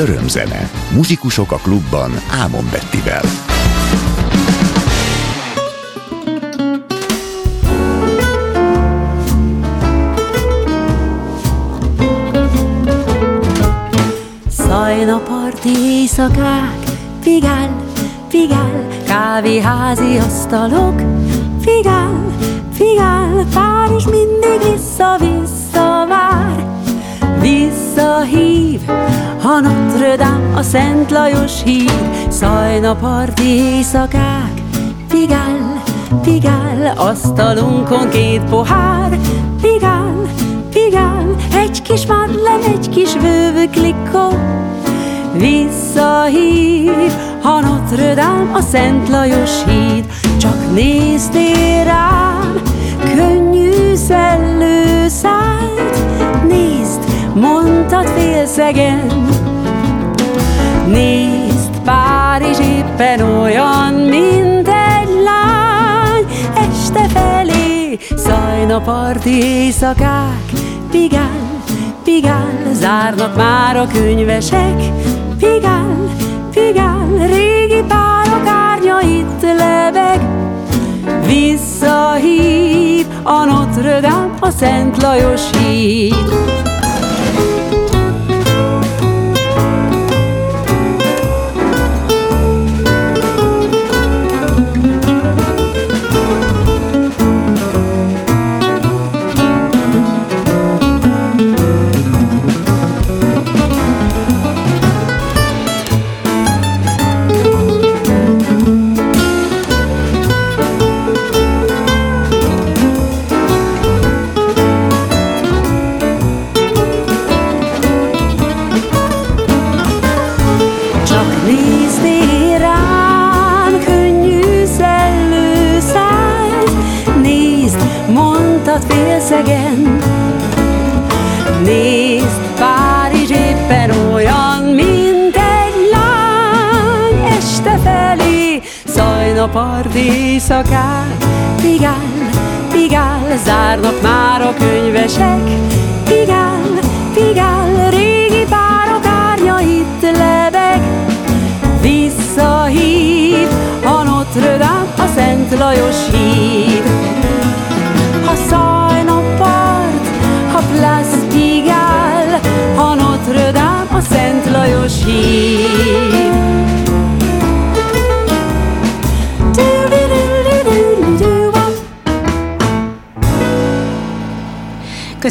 Örömzene. Muzsikusok a klubban Ámon Bettivel. Szajna parti éjszakák, figál, figál, kávéházi asztalok, figál, figál, Párizs mindig vissza-vissza vár, visszahív, ha Notre Dame a Szent Lajos hír, Szajna parti éjszakák, figál, figál, asztalunkon két pohár, figál, figál, egy kis madlen, egy kis vővő klikó, visszahív, ha Notre Dame a Szent Lajos híd, csak néztél rám, könnyű szellő nézd, mondtad félszegen, nézd, Párizs éppen olyan, mint egy lány, este felé, szajna parti éjszakák, pigál, pigál, zárnak már a könyvesek, pigál, pigál, régi párok árnya itt lebeg, visszahív a Notre Dame, a Szent Lajos híd.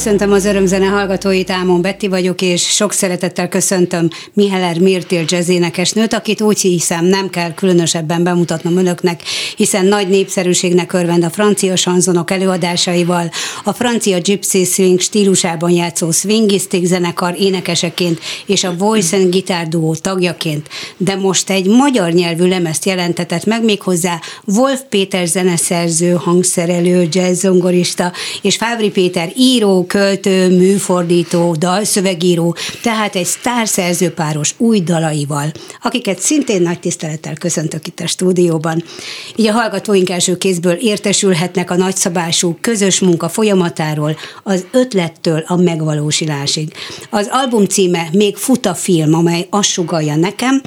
Köszöntöm az örömzene hallgatóit, Ámon Betti vagyok, és sok szeretettel köszöntöm Miheller Mirtil jazzénekesnőt, akit úgy hiszem nem kell különösebben bemutatnom önöknek, hiszen nagy népszerűségnek örvend a francia sanzonok előadásaival, a francia gypsy swing stílusában játszó swingistik zenekar énekeseként és a Voice and Guitar Duo tagjaként, de most egy magyar nyelvű lemezt jelentetett meg méghozzá Wolf Péter zeneszerző, hangszerelő, jazzzongorista és Fábri Péter író, költő, műfordító, dalszövegíró, tehát egy sztárszerzőpáros új dalaival, akiket szintén nagy tisztelettel köszöntök itt a stúdióban. Így a hallgatóink első kézből értesülhetnek a nagyszabású közös munka folyamatáról, az ötlettől a megvalósulásig. Az album címe még fut a film, amely azt sugalja nekem,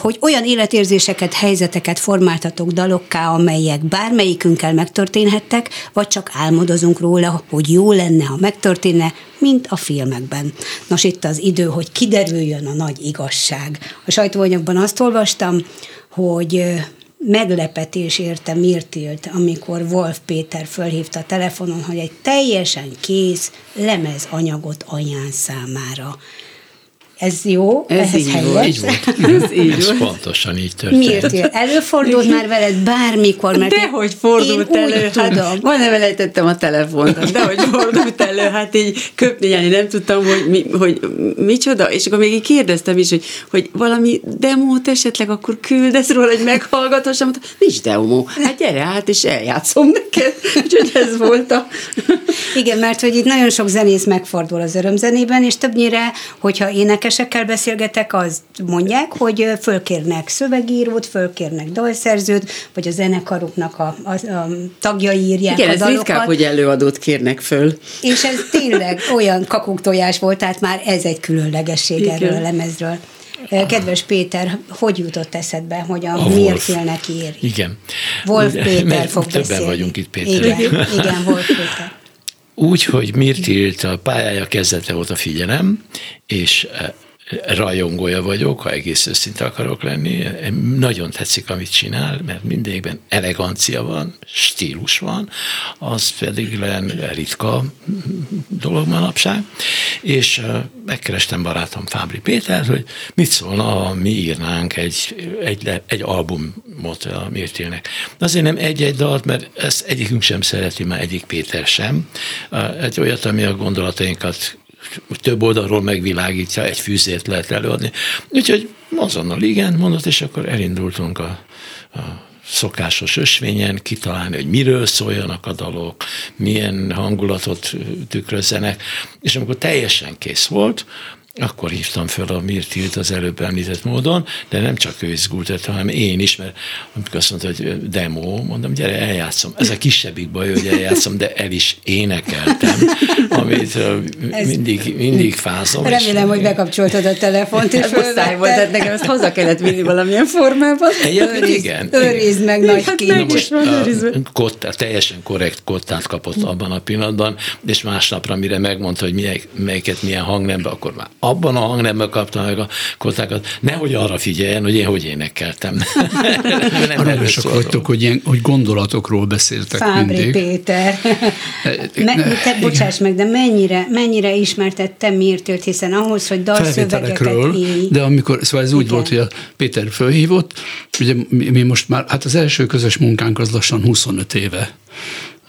hogy olyan életérzéseket, helyzeteket formáltatok dalokká, amelyek bármelyikünkkel megtörténhettek, vagy csak álmodozunk róla, hogy jó lenne, ha megtörténne, mint a filmekben. Nos, itt az idő, hogy kiderüljön a nagy igazság. A sajtóanyagban azt olvastam, hogy meglepetés érte Mirtilt, amikor Wolf Péter fölhívta telefonon, hogy egy teljesen kész lemezanyagot anyán számára. Ez jó? Ez Ehhez így helyes? volt. Így volt. Ez így Ez volt. pontosan így történt. Miért? Előfordult már veled bármikor? Mert Dehogy én fordult úgy elő, tudom. hát van nem elejtettem a telefont, dehogy fordult elő, hát így köpni nyelni, nem tudtam, hogy, mi, hogy micsoda, és akkor még így kérdeztem is, hogy, hogy valami demót esetleg akkor küldesz róla, hogy meghallgathassam, nincs demo, hát gyere hát, és eljátszom neked, úgyhogy ez volt a... Igen, mert hogy itt nagyon sok zenész megfordul az örömzenében, és többnyire, hogyha énekes énekesekkel beszélgetek, az mondják, hogy fölkérnek szövegírót, fölkérnek dalszerzőt, vagy a zenekaruknak a, a, a tagjai írják Igen, a ez dalokat. ritkák, hogy előadót kérnek föl. És ez tényleg olyan kakuktojás volt, tehát már ez egy különlegesség Igen. erről a lemezről. Kedves Péter, hogy jutott eszedbe, hogy a, A miért Wolf. félnek ír? Igen. Wolf Péter mert fog többen beszélni. vagyunk itt, Péter. Igen, igen, Wolf Péter. Úgy, hogy Mirtilt a pályája kezdete óta figyelem, és rajongója vagyok, ha egész őszinte akarok lenni. Nagyon tetszik, amit csinál, mert mindegyikben elegancia van, stílus van, az pedig len ritka dolog manapság. És megkerestem barátom Fábri Péter, hogy mit szólna, ha mi írnánk egy, egy, egy albumot a Mirtilnek. Azért nem egy-egy dalt, mert ezt egyikünk sem szereti, már egyik Péter sem. Egy olyat, ami a gondolatainkat több oldalról megvilágítja, egy fűzért lehet előadni. Úgyhogy azonnal igen mondott, és akkor elindultunk a, a szokásos ösvényen kitalálni, hogy miről szóljanak a dalok, milyen hangulatot tükrözzenek, és amikor teljesen kész volt, akkor hívtam fel a Mirtilt az előbb említett módon, de nem csak ő izgult, hanem én is, mert amikor azt mondta, hogy demo, mondom, gyere, eljátszom. Ez a kisebbik baj, hogy eljátszom, de el is énekeltem, amit Ez- mindig, mindig fázom. és- Remélem, hogy bekapcsoltad a telefont, és Ez muszáj volt, tehát nekem ezt haza kellett vinni valamilyen formában. Egyébként igen. Őrizd meg nagy Hát van őrizve. a kottát, teljesen korrekt kottát kapott abban a pillanatban, és másnapra, mire megmondta, hogy melyik, melyiket milyen hangnembe, akkor már abban a hangnemben kapta meg a kottákat. Nehogy arra figyeljen, hogy én hogy énekeltem. nem szóltam. vagytok, hogy, ilyen, hogy gondolatokról beszéltek Fábri mindig. Péter. Me, ne, te bocsáss meg, de mennyire, mennyire ismertette Mirtőt, hiszen ahhoz, hogy dalszövegeket de amikor, szóval ez úgy Igen. volt, hogy a Péter fölhívott, ugye mi, mi most már, hát az első közös munkánk az lassan 25 éve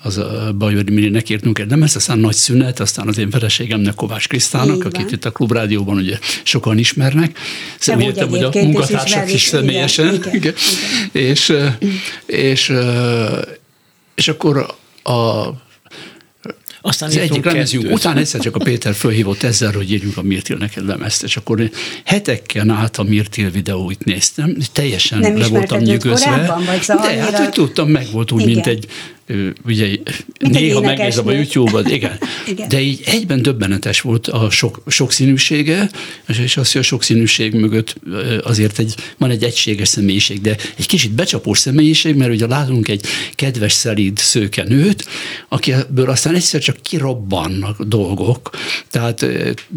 az a Bajori Mirinek írtunk egy lemezt, aztán nagy szünet, aztán az én feleségemnek Kovács Krisztának, van. akit itt a Klubrádióban ugye sokan ismernek. Szóval úgy értem, hogy a munkatársak is igen, személyesen. igen, igen. És, és, és akkor a Aztán az egyik lemezünk után egyszer csak a Péter fölhívott ezzel, hogy írjunk a Mirtilnek egy lemezt, és akkor én hetekkel át a Mirtil videóit néztem, teljesen Nem le voltam nyűgözve. korábban, vagy szóval De annyira- hát, hogy tudtam, meg volt úgy, Igen. mint egy ugye, egy néha megnézem a YouTube-ot, igen. Igen. De így egyben döbbenetes volt a sok, sokszínűsége, és- és az, hogy a sokszínűség mögött azért egy, van egy egységes személyiség, de egy kicsit becsapós személyiség, mert ugye látunk egy kedves, szelíd szőke nőt, akiből aztán egyszer csak kirobbannak dolgok. Tehát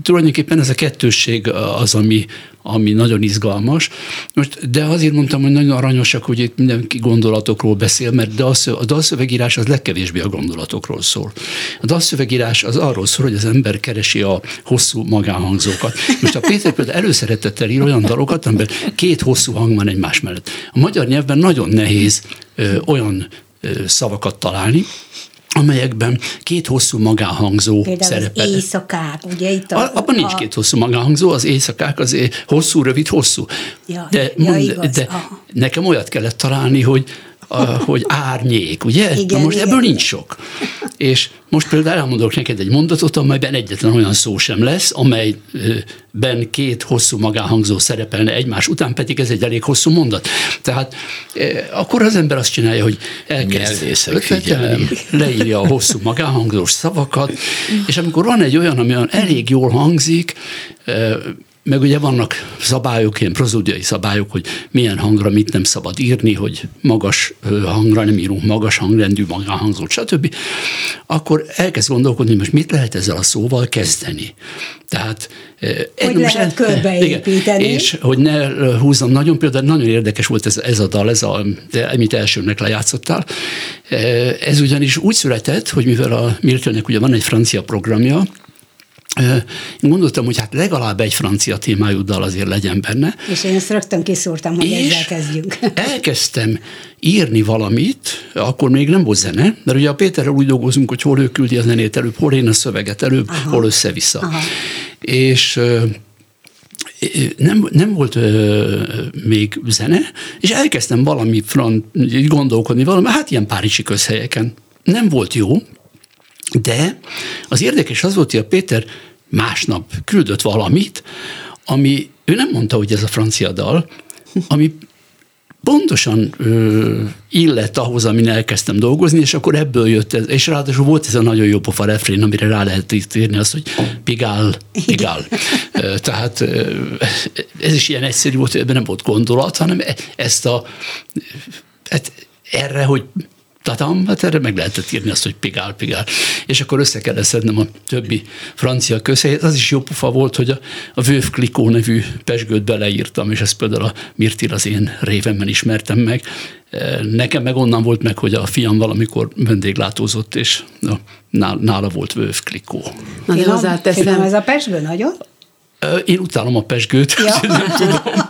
tulajdonképpen ez a kettősség az, ami, ami nagyon izgalmas. Most, de azért mondtam, hogy nagyon aranyosak, hogy itt mindenki gondolatokról beszél, mert dalszö, a dalszövegírás az legkevésbé a gondolatokról szól. A dalszövegírás az arról szól, hogy az ember keresi a hosszú magánhangzókat. Most a Péter például előszeretettel ír olyan dalokat, amiben két hosszú hang van egymás mellett. A magyar nyelvben nagyon nehéz ö, olyan ö, szavakat találni, amelyekben két hosszú magánhangzó Például szerepel. az éjszakák, ugye itt A, abban nincs két hosszú magánhangzó, az éjszakák az é- hosszú, rövid, hosszú. Ja, de, ja, mond, igaz, de aha. nekem olyat kellett találni, hogy a, hogy árnyék, ugye? Igen, Na most igen. ebből nincs sok. És most például elmondok neked egy mondatot, amelyben egyetlen olyan szó sem lesz, amelyben két hosszú magánhangzó szerepelne egymás után, pedig ez egy elég hosszú mondat. Tehát eh, akkor az ember azt csinálja, hogy elkezd figyelni. leírja a hosszú magánhangzós szavakat, és amikor van egy olyan, ami olyan elég jól hangzik, eh, meg ugye vannak szabályok, ilyen prozódiai szabályok, hogy milyen hangra mit nem szabad írni, hogy magas hangra nem írunk magas hangrendű magánhangzót, stb. Akkor elkezd gondolkodni, most mit lehet ezzel a szóval kezdeni. Tehát eh, Hogy most lehet körbeépíteni. Igen, és hogy ne húzzam nagyon, például nagyon érdekes volt ez, ez a dal, ez a, de, amit elsőnek lejátszottál. Ez ugyanis úgy született, hogy mivel a Miltonnek ugye van egy francia programja, gondoltam, hogy hát legalább egy francia témájú dal azért legyen benne, És én ezt rögtön kiszúrtam, hogy és ezzel kezdjünk. elkezdtem írni valamit, akkor még nem volt zene, mert ugye a Péterrel úgy dolgozunk, hogy hol ő küldi a zenét előbb, hol én a szöveget előbb, Aha. hol össze-vissza. Aha. És nem, nem volt ö, még zene, és elkezdtem valami front, gondolkodni, valami, hát ilyen párizsi közhelyeken. Nem volt jó, de az érdekes az volt, hogy a Péter másnap küldött valamit, ami, ő nem mondta, hogy ez a francia dal, ami pontosan ö, illett ahhoz, amin elkezdtem dolgozni, és akkor ebből jött ez, és ráadásul volt ez a nagyon jó pofa refrén, amire rá lehet írni azt, hogy pigál, pigál. Tehát ez is ilyen egyszerű volt, hogy ebben nem volt gondolat, hanem e, ezt a, hát erre, hogy tatam, hát erre meg lehetett írni azt, hogy pigál, pigál. És akkor össze kellett szednem a többi francia közhelyet. Az is jó pofa volt, hogy a, a Vőv Klikó nevű pesgőt beleírtam, és ezt például a Mirtil az én révemben ismertem meg. E, nekem meg onnan volt meg, hogy a fiam valamikor vendéglátózott, és na, nála volt Vőv Klikó. Na, de hozzáteszem. ez a pesgő nagyon? Én utálom a pesgőt, ja. nem tudom.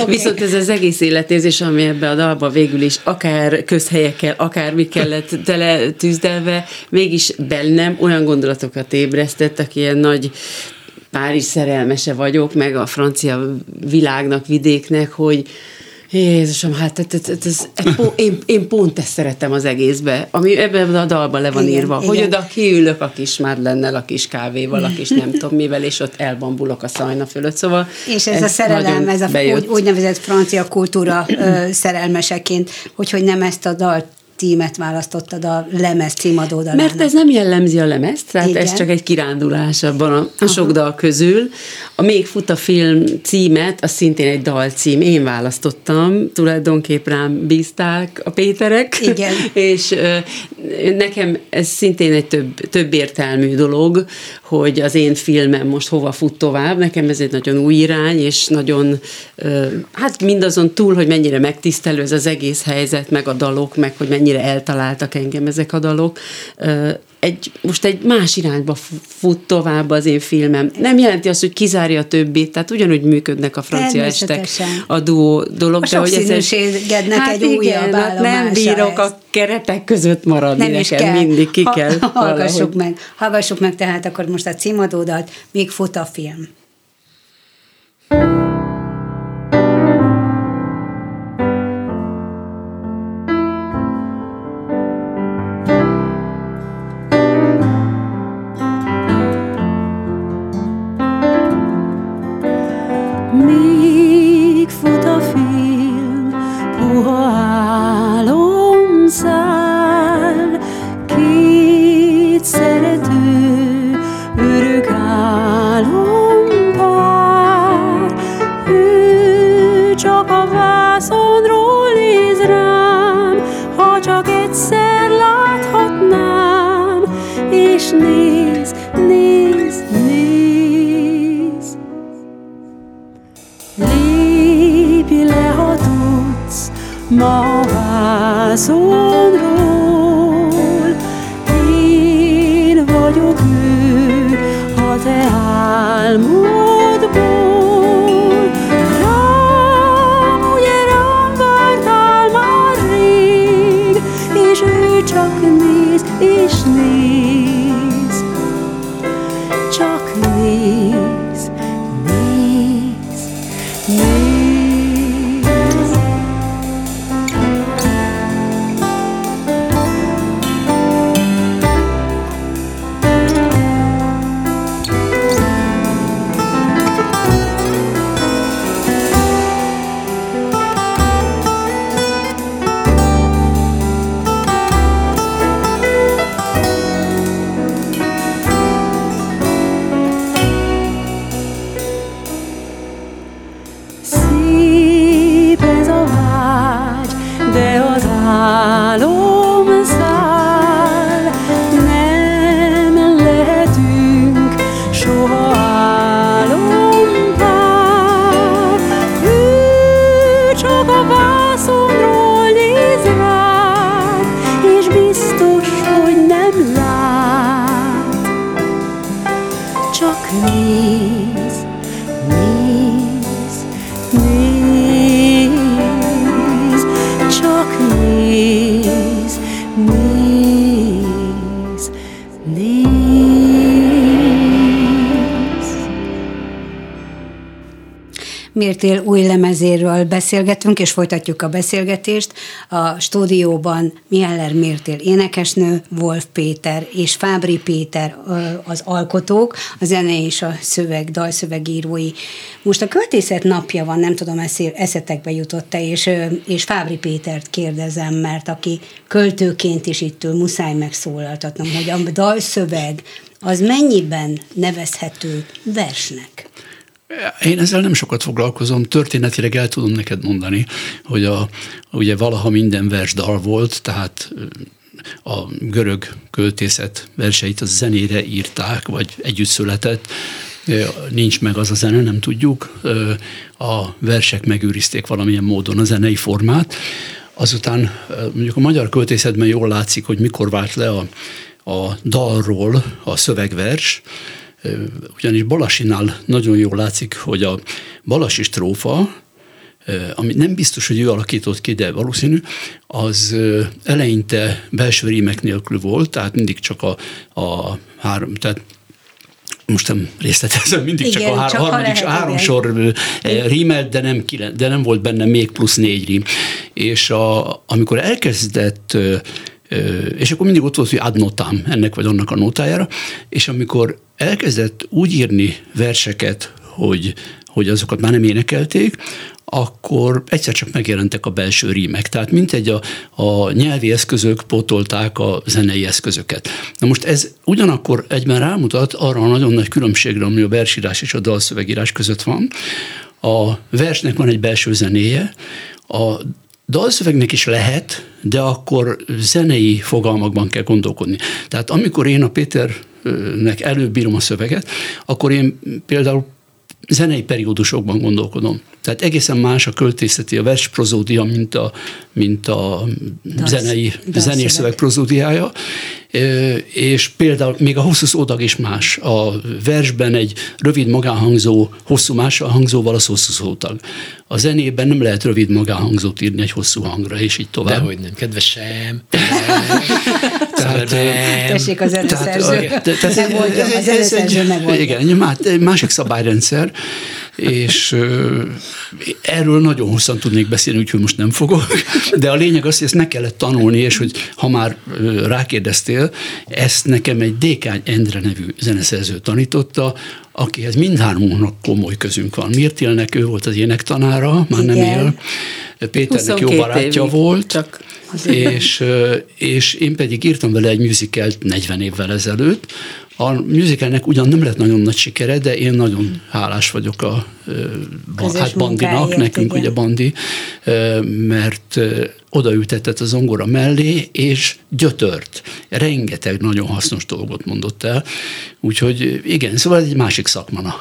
Okay. Viszont ez az egész életérzés, ami ebbe a dalba végül is akár közhelyekkel, akár mi kellett tele tűzdelve, mégis bennem olyan gondolatokat ébresztett, aki ilyen nagy Párizs szerelmese vagyok, meg a francia világnak, vidéknek, hogy, Jézusom, hát ez, ez, ez, ez, én, én pont ezt szeretem az egészbe, ami ebben a dalban le van igen, írva, igen. hogy oda kiülök a kis Madlennel, a kis kávéval, a kis nem tudom mivel, és ott elbambulok a szajna fölött, szóval És ez, ez a szerelem, ez a úgy, úgynevezett francia kultúra ö, szerelmeseként, hogy, hogy nem ezt a dalt tímet választottad a lemez címadódalának. Mert ez nem jellemzi a lemez, tehát Igen. ez csak egy kirándulás abban a, a sok dal közül. A Még fut a film címet, az szintén egy dalcím. Én választottam, tulajdonképp rám bízták a Péterek. Igen. és nekem ez szintén egy több, több értelmű dolog, hogy az én filmem most hova fut tovább. Nekem ez egy nagyon új irány, és nagyon, hát mindazon túl, hogy mennyire megtisztelő ez az egész helyzet, meg a dalok, meg hogy mennyire eltaláltak engem ezek a dalok, egy, most egy más irányba fut tovább az én filmem. Nem jelenti azt, hogy kizárja a többit, tehát ugyanúgy működnek a francia estek a duó dolog. A de hogy ez egy, hát egy újabb hát Nem bírok ez. a keretek között maradni nem nekem, kell. mindig ki kell. Ha, hallgassuk meg, hallgassuk meg tehát akkor most a címadódat, még fut a film. Mértél lemezéről beszélgetünk, és folytatjuk a beszélgetést. A stúdióban Miheller Mértél énekesnő, Wolf Péter és Fábri Péter az alkotók, a zene és a szöveg, dalszövegírói. Most a költészet napja van, nem tudom, eszetekbe jutott-e, és, és Fábri Pétert kérdezem, mert aki költőként is itt ül, muszáj megszólaltatnom, hogy a dalszöveg az mennyiben nevezhető versnek? Én ezzel nem sokat foglalkozom, történetileg el tudom neked mondani, hogy a, ugye valaha minden vers dal volt, tehát a görög költészet verseit a zenére írták, vagy együtt született, nincs meg az a zene, nem tudjuk. A versek megőrizték valamilyen módon a zenei formát. Azután mondjuk a magyar költészetben jól látszik, hogy mikor vált le a, a dalról a szövegvers, ugyanis Balasinál nagyon jól látszik, hogy a balasi strófa, ami nem biztos, hogy ő alakított ki, de valószínű, az eleinte belső rímek nélkül volt, tehát mindig csak a, a három, tehát most nem részletezem, mindig igen, csak a hár, csak harmadik, lehet, három igen. sor rímelt, de nem, de nem volt benne még plusz négy rím. És a, amikor elkezdett és akkor mindig ott volt, hogy ad notám ennek vagy annak a notájára, és amikor elkezdett úgy írni verseket, hogy, hogy azokat már nem énekelték, akkor egyszer csak megjelentek a belső rímek. Tehát mintegy a, a nyelvi eszközök pótolták a zenei eszközöket. Na most ez ugyanakkor egyben rámutat arra a nagyon nagy különbségre, ami a versírás és a dalszövegírás között van. A versnek van egy belső zenéje, a dalszövegnek is lehet, de akkor zenei fogalmakban kell gondolkodni. Tehát amikor én a Péternek előbb bírom a szöveget, akkor én például zenei periódusokban gondolkodom. Tehát egészen más a költészeti, a versprozódia, mint a, mint a zenei, zenés szöveg prozódiája, és például még a hosszú szótag is más. A versben egy rövid magánhangzó, hosszú más a hangzóval az hosszú szótag. A zenében nem lehet rövid magánhangzót írni egy hosszú hangra, és így tovább. Dehogy nem, kedvesem. tehát, Tessék a zeneszerző. Tehát, megoldja, a zeneszerző megoldja. Igen, egy másik szabályrendszer, és erről nagyon hosszan tudnék beszélni, úgyhogy most nem fogok, de a lényeg az, hogy ezt meg kellett tanulni, és hogy ha már rákérdeztél, ezt nekem egy Dékány Endre nevű zeneszerző tanította, akihez mindhármunknak komoly közünk van. Mirtilnek ő volt az énektanára, már Igen. nem él, Péternek jó barátja évig, volt, csak és, és én pedig írtam vele egy musicalt 40 évvel ezelőtt, a musicalnek ugyan nem lett nagyon nagy sikere, de én nagyon hálás vagyok a hát Bandinak, nekünk igen. ugye Bandi, mert odaültetett az zongora mellé, és gyötört. Rengeteg nagyon hasznos dolgot mondott el. Úgyhogy igen, szóval egy másik szakmana.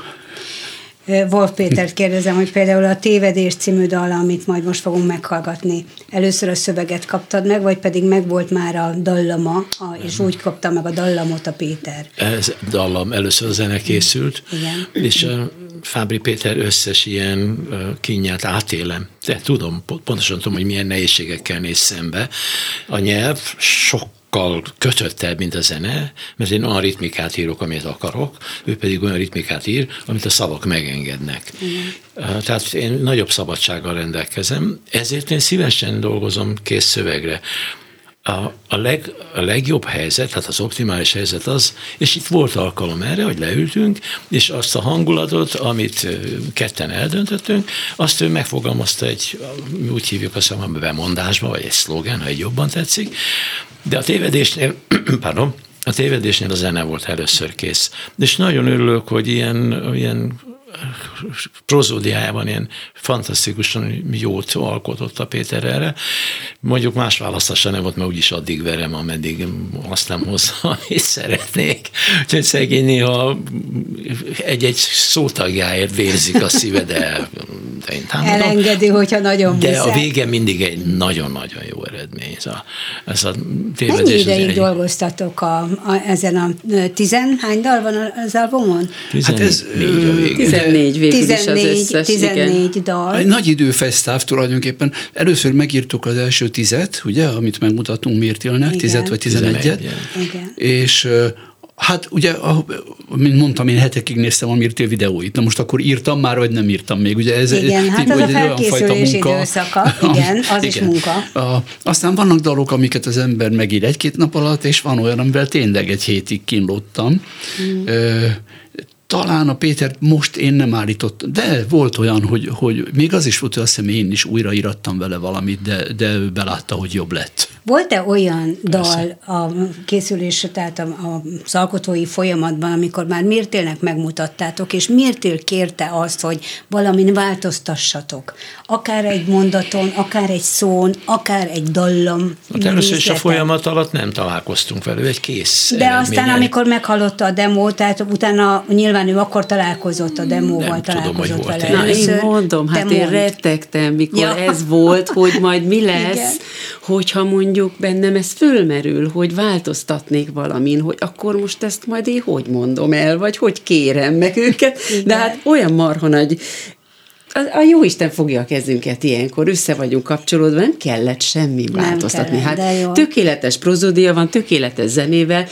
Wolf Pétert kérdezem, hogy például a Tévedés című dal, amit majd most fogunk meghallgatni, először a szöveget kaptad meg, vagy pedig meg volt már a dallama, és úgy kapta meg a dallamot a Péter? Ez dallam, először a zene készült, Igen. és Fábri Péter összes ilyen kínját átélem. De tudom, pontosan tudom, hogy milyen nehézségekkel néz szembe. A nyelv sok sokkal kötöttebb, mint a zene, mert én olyan ritmikát írok, amit akarok, ő pedig olyan ritmikát ír, amit a szavak megengednek. Mm. Tehát én nagyobb szabadsággal rendelkezem, ezért én szívesen dolgozom kész szövegre. A, a, leg, a legjobb helyzet, hát az optimális helyzet az, és itt volt alkalom erre, hogy leültünk, és azt a hangulatot, amit ketten eldöntöttünk, azt ő megfogalmazta egy, úgy hívjuk azt a bemondásba, vagy egy szlogen, ha egy jobban tetszik, de a tévedésnél, pardon, a tévedésnél a zene volt először kész. És nagyon örülök, hogy ilyen, ilyen prozódiájában ilyen fantasztikusan jót alkotott a Péter erre. Mondjuk más választása nem volt, mert úgyis addig verem, ameddig azt nem hozzá, amit szeretnék. Úgyhogy szegény néha egy-egy szótagjáért vérzik a szíve, de, de én támadom. Elengedi, hogyha nagyon De a vége mindig egy nagyon-nagyon jó eredmény. Ez a, ez a. Mennyi ideig egy... dolgoztatok a, a, ezen a tizenhány dal van az albumon? Hát ez, 14 végül 14, is az összes, 14 igen. dal. Egy nagy időfesztáv tulajdonképpen. Először megírtuk az első tizet, ugye, amit megmutatunk Mértilnek, tizet vagy tizenegyet. És Hát ugye, mint mondtam, én hetekig néztem a Mirtél videóit. Na most akkor írtam már, vagy nem írtam még. Ugye ez, igen, hát ez a felkészülés időszaka, igen, az igen. is munka. A, aztán vannak dalok, amiket az ember megír egy-két nap alatt, és van olyan, amivel tényleg egy hétig kínlottam. Mm talán a Péter most én nem állítottam, de volt olyan, hogy, hogy még az is volt, hogy azt hiszem én is újraírattam vele valamit, de, de ő belátta, hogy jobb lett. Volt-e olyan Persze. dal a készülés, tehát a, a, alkotói folyamatban, amikor már Mirtélnek megmutattátok, és Mirtél kérte azt, hogy valamin változtassatok? Akár egy mondaton, akár egy szón, akár egy dallam. Hát először is a folyamat alatt nem találkoztunk vele, egy kész. De aztán, amikor meghallotta a demót, tehát utána nyilván nyilván ő akkor találkozott a demóval, nem találkozott tudom, hogy vele. Na, én mondom, hát én rettegtem, mikor ja. ez volt, hogy majd mi lesz, Igen. hogyha mondjuk bennem ez fölmerül, hogy változtatnék valamin, hogy akkor most ezt majd én hogy mondom el, vagy hogy kérem meg őket. Igen. De hát olyan marha nagy a, a jó Isten fogja a kezünket ilyenkor, össze vagyunk kapcsolódva, nem kellett semmi nem változtatni. Kellett, hát tökéletes prozódia van, tökéletes zenével.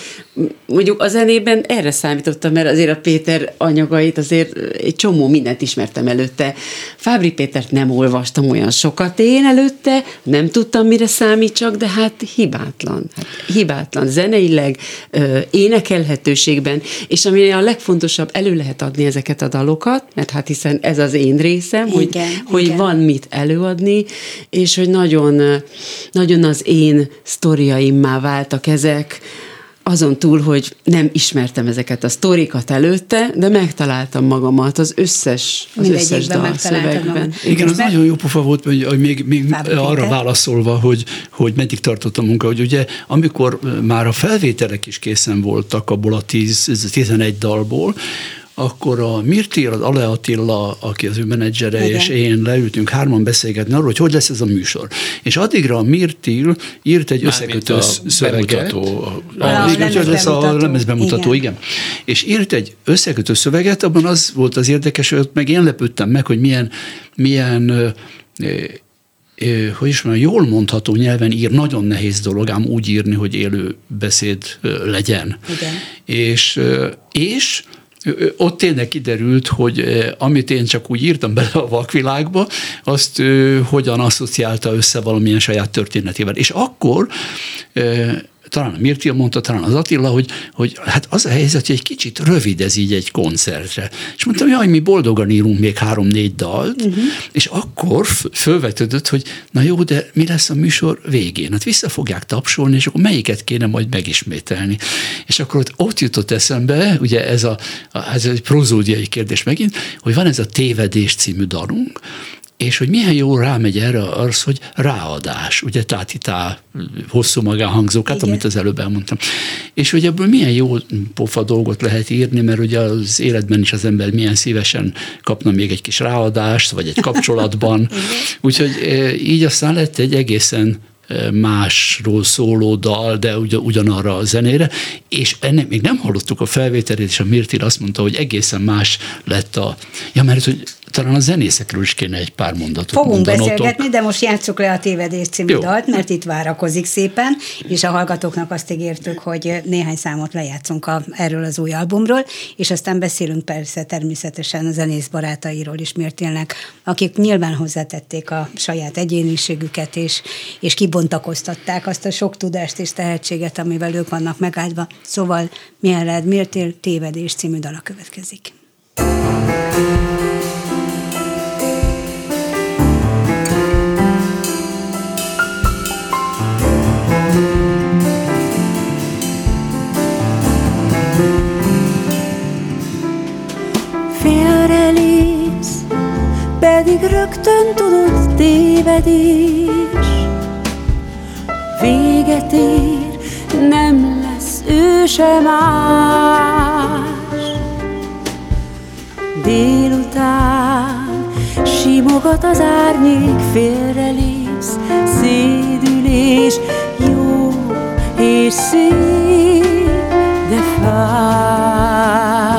Mondjuk a zenében erre számítottam, mert azért a Péter anyagait azért egy csomó mindent ismertem előtte. Fábri Pétert nem olvastam olyan sokat én előtte, nem tudtam, mire számítsak, de hát hibátlan. Hát hibátlan zeneileg, énekelhetőségben, és ami a legfontosabb, elő lehet adni ezeket a dalokat, mert hát hiszen ez az én rész, hiszem, igen, hogy, igen. hogy van mit előadni, és hogy nagyon, nagyon az én sztoriaimmá váltak ezek, azon túl, hogy nem ismertem ezeket a sztorikat előtte, de megtaláltam magamat az összes, az összes dal szövegben. Igen, az nagyon jó pofa volt, hogy még, még arra válaszolva, hogy, hogy meddig tartott a munka, hogy ugye amikor már a felvételek is készen voltak abból a 10, 11 dalból, akkor a Mirti, az Ale Attila, aki az ő menedzsere, Igen. és én leültünk hárman beszélgetni arról, hogy hogy lesz ez a műsor. És addigra a Mirtil írt egy összekötő szöveget. Bemutató, a, a, a, lesz a lemezbemutató, igen. igen. És írt egy összekötő szöveget, abban az volt az érdekes, hogy meg én lepődtem meg, hogy milyen, milyen hogy is mondjam, jól mondható nyelven ír, nagyon nehéz dolog, ám úgy írni, hogy élő beszéd legyen. Igen. És, és ott tényleg kiderült, hogy amit én csak úgy írtam bele a vakvilágba, azt hogyan asszociálta össze valamilyen saját történetével. És akkor talán a Mirtil mondta, talán az Attila, hogy, hogy hát az a helyzet, hogy egy kicsit rövid ez így egy koncertre. És mondtam, jaj, mi boldogan írunk még három-négy dalt, uh-huh. és akkor fölvetődött, hogy na jó, de mi lesz a műsor végén? Hát vissza fogják tapsolni, és akkor melyiket kéne majd megismételni. És akkor ott, ott jutott eszembe, ugye ez, a, ez egy prozódiai kérdés megint, hogy van ez a Tévedés című dalunk, és hogy milyen jó rámegy erre az, hogy ráadás, ugye tátitá hosszú magánhangzókat, amit az előbb elmondtam. És hogy ebből milyen jó pofa dolgot lehet írni, mert ugye az életben is az ember milyen szívesen kapna még egy kis ráadást, vagy egy kapcsolatban. Úgyhogy e, így aztán lett egy egészen e, másról szóló dal, de ugyan, ugyanarra a zenére, és ennek még nem hallottuk a felvételét, és a Mirtil azt mondta, hogy egészen más lett a... Ja, mert hogy talán a zenészekről is kéne egy pár mondatot Fogunk mondanotok. beszélgetni, de most játsszuk le a Tévedés című Jó. dalt, mert itt várakozik szépen, és a hallgatóknak azt ígértük, hogy néhány számot lejátszunk a, erről az új albumról, és aztán beszélünk persze természetesen a zenész barátairól is Mirtélnek, akik nyilván hozzátették a saját egyéniségüket, és, és kibontakoztatták azt a sok tudást és tehetséget, amivel ők vannak megáldva. Szóval mielőtt Mirtél Tévedés című dala következik. thank you tudod tévedés. Véget ér, nem lesz ő sem más. Délután simogat az árnyék, félrelépsz, szédülés, jó és szép, de fáj.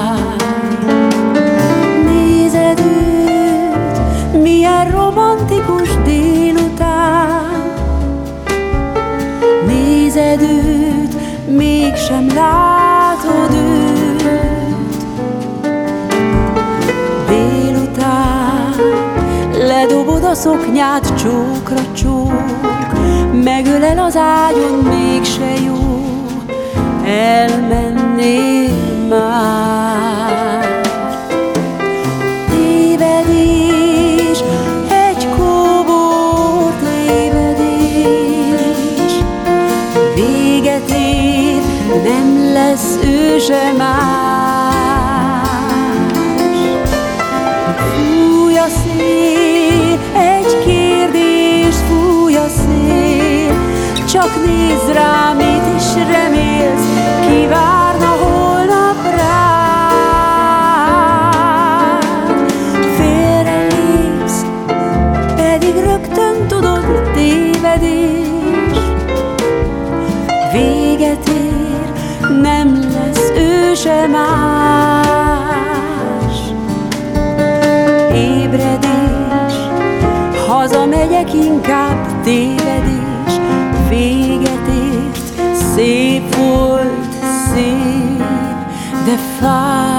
sem látod őt. Délután ledobod a szoknyát csókra csók, megölel az ágyon mégse jó, elmennél már. Lesz ő sem már. Csak nézz rá, mit is remélsz, ő sem más. Ébredés, hazamegyek inkább tévedés véget ért, szép volt, szép, de fáj.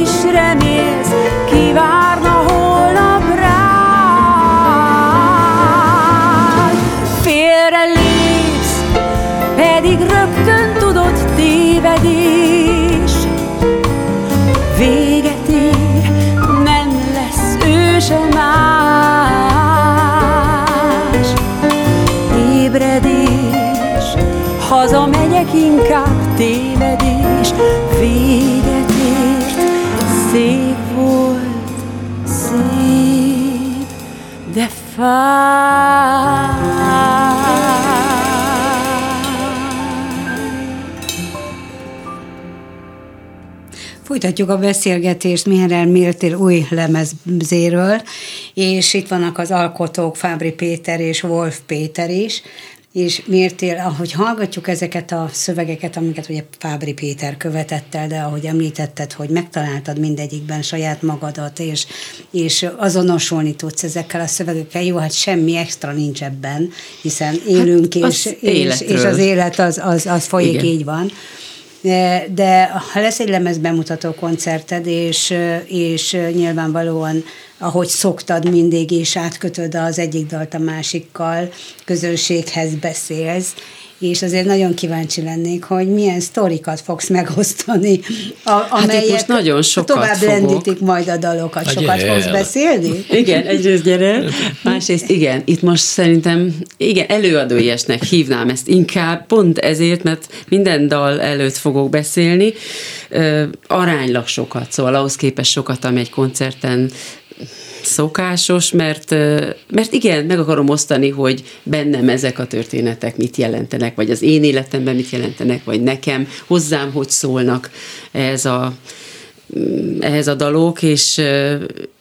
is remélsz, kivárna holnap rád. Félre lépsz, pedig rögtön tudod tévedés. Véget ér, nem lesz ő se más. Ébredés, hazamegyek inkább tévedés. Véget Folytatjuk a beszélgetést Mihály Mértél új lemezéről, és itt vannak az alkotók Fábri Péter és Wolf Péter is, és Mértél, ahogy hallgatjuk ezeket a szövegeket, amiket ugye Fábri Péter követett el, de ahogy említetted, hogy megtaláltad mindegyikben saját magadat, és, és azonosulni tudsz ezekkel a szövegekkel, jó, hát semmi extra nincs ebben, hiszen élünk, hát és, és, és az élet az, az, az folyik, Igen. így van de ha lesz egy lemez bemutató koncerted, és, és nyilvánvalóan, ahogy szoktad mindig, és átkötöd az egyik dalt a másikkal, közönséghez beszélsz, és azért nagyon kíváncsi lennék, hogy milyen sztorikat fogsz megosztani, a, amelyek hát most nagyon sokat tovább fogok. lendítik majd a dalokat. A sokat fogsz beszélni? Igen, egyrészt gyere, másrészt igen, itt most szerintem igen, előadóiesnek hívnám ezt inkább, pont ezért, mert minden dal előtt fogok beszélni, aránylag sokat, szóval ahhoz képest sokat, ami egy koncerten szokásos, mert, mert igen, meg akarom osztani, hogy bennem ezek a történetek mit jelentenek, vagy az én életemben mit jelentenek, vagy nekem, hozzám hogy szólnak ez a, ehhez a dalok, és,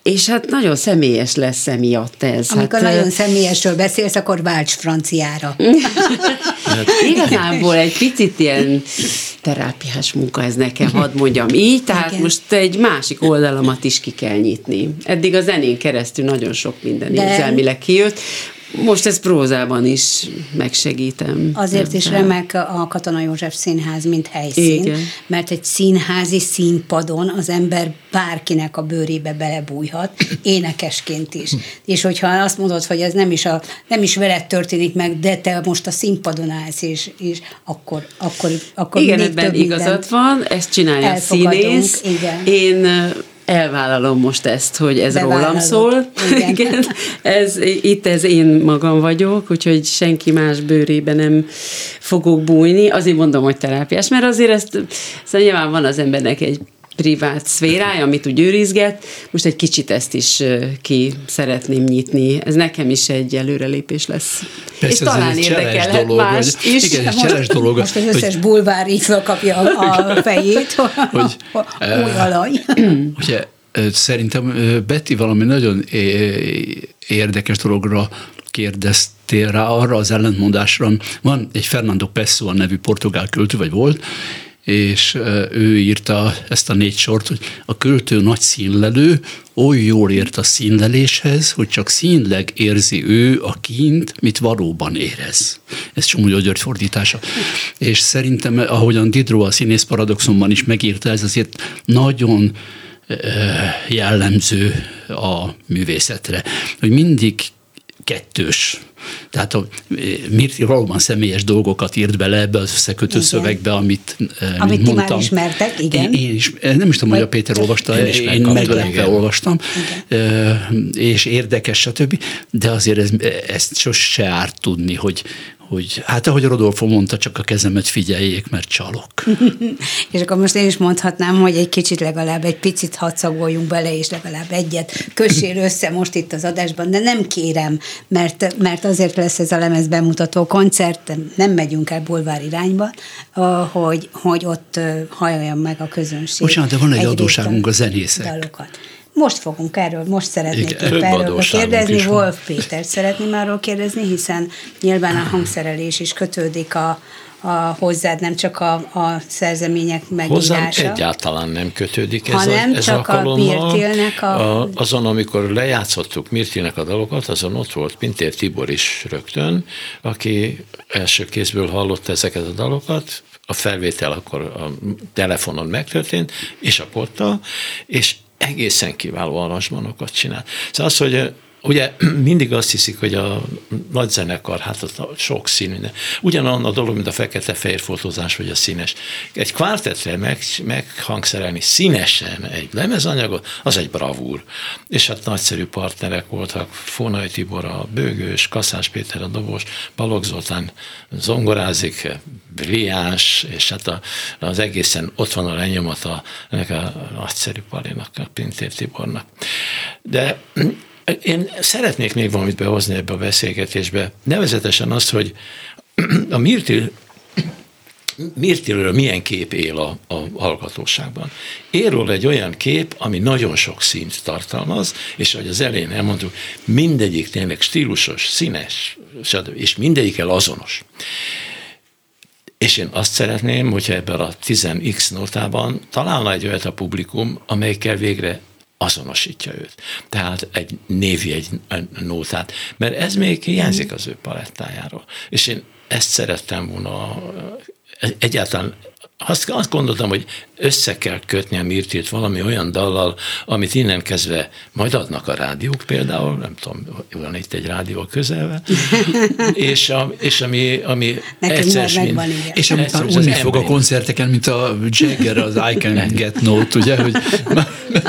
és hát nagyon személyes lesz emiatt ez. Amikor hát, nagyon személyesről beszélsz, akkor válts franciára. hát, igazából egy picit ilyen terápiás munka ez nekem, hadd mondjam így, tehát Igen. most egy másik oldalamat is ki kell nyitni. Eddig a zenén keresztül nagyon sok minden De... érzelmileg kijött, most ez prózában is megsegítem. Azért is remek a Katona József Színház, mint helyszín, Igen. mert egy színházi színpadon az ember bárkinek a bőrébe belebújhat, énekesként is. És hogyha azt mondod, hogy ez nem is, a, nem is veled történik meg, de te most a színpadon állsz, és, és akkor, akkor, akkor Igen, ebben mindent van, ezt csinálja a színész. igen. Én elvállalom most ezt, hogy ez Bevállalod, rólam szól. igen. Igen. Ez, itt ez én magam vagyok, úgyhogy senki más bőrébe nem fogok bújni. Azért mondom, hogy terápiás, mert azért ezt, szóval nyilván van az embernek egy privát szférája, amit úgy őrizget. Most egy kicsit ezt is ki szeretném nyitni. Ez nekem is egy előrelépés lesz. Persze, És ez talán érdekelhet dolog, mást hogy- is. igen, egy cseles dolog, Most az hogy- összes bulvár így fölkapja a fejét, hogy új alaj. Ugye szerintem Betty valami nagyon érdekes dologra kérdeztél rá, arra az ellentmondásra. Van egy Fernando Pessoa nevű portugál költő, vagy volt, és ő írta ezt a négy sort, hogy a költő nagy színlelő, oly jól ért a színleléshez, hogy csak színleg érzi ő a kint, mit valóban érez. Ez Csomó György fordítása. És szerintem, ahogyan Diderot a színész paradoxonban is megírta, ez azért nagyon jellemző a művészetre, hogy mindig kettős. Tehát a Mirti valóban személyes dolgokat írt bele ebbe az összekötő Igen. szövegbe, amit, eh, Amit mint ti már mondtam. ismertek, igen. Én, én is, nem is tudom, hogy a Péter olvasta, Én is én meglepve igen. olvastam, Eh, és érdekes, stb. De azért ez, ezt sose árt tudni, hogy, hogy hát ahogy Rodolfo mondta, csak a kezemet figyeljék, mert csalok. És akkor most én is mondhatnám, hogy egy kicsit legalább egy picit hadszagoljunk bele, és legalább egyet kössél össze most itt az adásban, de nem kérem, mert, mert azért lesz ez a lemez bemutató koncert, nem megyünk el bulvár irányba, hogy, hogy ott halljam meg a közönség. Bocsánat, de van egy Egyrészt adóságunk a zenészek. Dalokat. Most fogunk erről, most szeretnék Igen, épp erről kérdezni. Wolf Pétert szeretném arról kérdezni, hiszen nyilván a hangszerelés is kötődik a, a hozzád, nem csak a, a szerzemények Hozzám megírása. egyáltalán nem kötődik ez, Hanem a, ez csak a alkalommal. Mirtilnek a- a... Azon, amikor lejátszottuk Mirtilnek a dalokat, azon ott volt Pintér Tibor is rögtön, aki első kézből hallotta ezeket a dalokat, a felvétel akkor a telefonon megtörtént, és a potta, és egészen kiváló aranzsmanokat csinál. Szóval az, hogy Ugye mindig azt hiszik, hogy a nagy zenekar, hát a sok színű. de Ugyanolyan a dolog, mint a fekete-fehér fotózás, vagy a színes. Egy kvártetre meg, meghangszerelni színesen egy lemezanyagot, az egy bravúr. És hát nagyszerű partnerek voltak, Fónai Tibor a bőgős, Kaszás Péter a dobos, Balogh Zoltán zongorázik, brilliáns, és hát a, az egészen ott van a lenyomata ennek a nagyszerű Palinak, a Pintér Tibornak. De én szeretnék még valamit behozni ebbe a beszélgetésbe, nevezetesen azt, hogy a Mirtil Mirtilről milyen kép él a, a hallgatóságban. Él róla egy olyan kép, ami nagyon sok színt tartalmaz, és ahogy az elején elmondtuk, mindegyik tényleg stílusos, színes, és mindegyikkel azonos. És én azt szeretném, hogyha ebben a 10x notában találna egy olyat a publikum, amelyikkel végre azonosítja őt. Tehát egy névjegy nótát, mert ez még hiányzik az ő palettájáról. És én ezt szerettem volna egyáltalán azt, azt gondoltam, hogy össze kell kötni a Mirtilt valami olyan dallal, amit innen kezdve majd adnak a rádiók például, nem tudom, van itt egy rádió közelben, és, a, és ami, ami egyszer, igen. És amit már mint az unni fog a koncerteken, mint a Jagger az I Can Get Note, ugye, hogy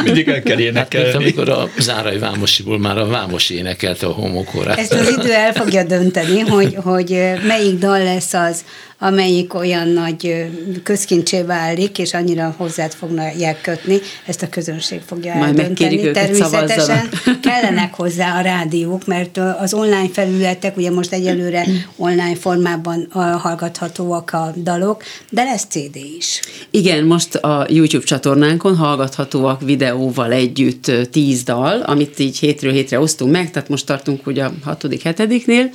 mindig el kell Hát, mint énekelni. amikor a Zárai Vámosiból már a Vámos énekelte a homokórát. Ezt az idő el fogja dönteni, hogy, hogy melyik dal lesz az, amelyik olyan nagy közkincsé válik, és annyira hozzád fognak kötni, ezt a közönség fogja Majd eldönteni. Természetesen kellenek hozzá a rádiók, mert az online felületek, ugye most egyelőre online formában hallgathatóak a dalok, de lesz CD is. Igen, most a YouTube csatornánkon hallgathatóak videóval együtt tíz dal, amit így hétről hétre osztunk meg, tehát most tartunk ugye a hatodik, hetediknél,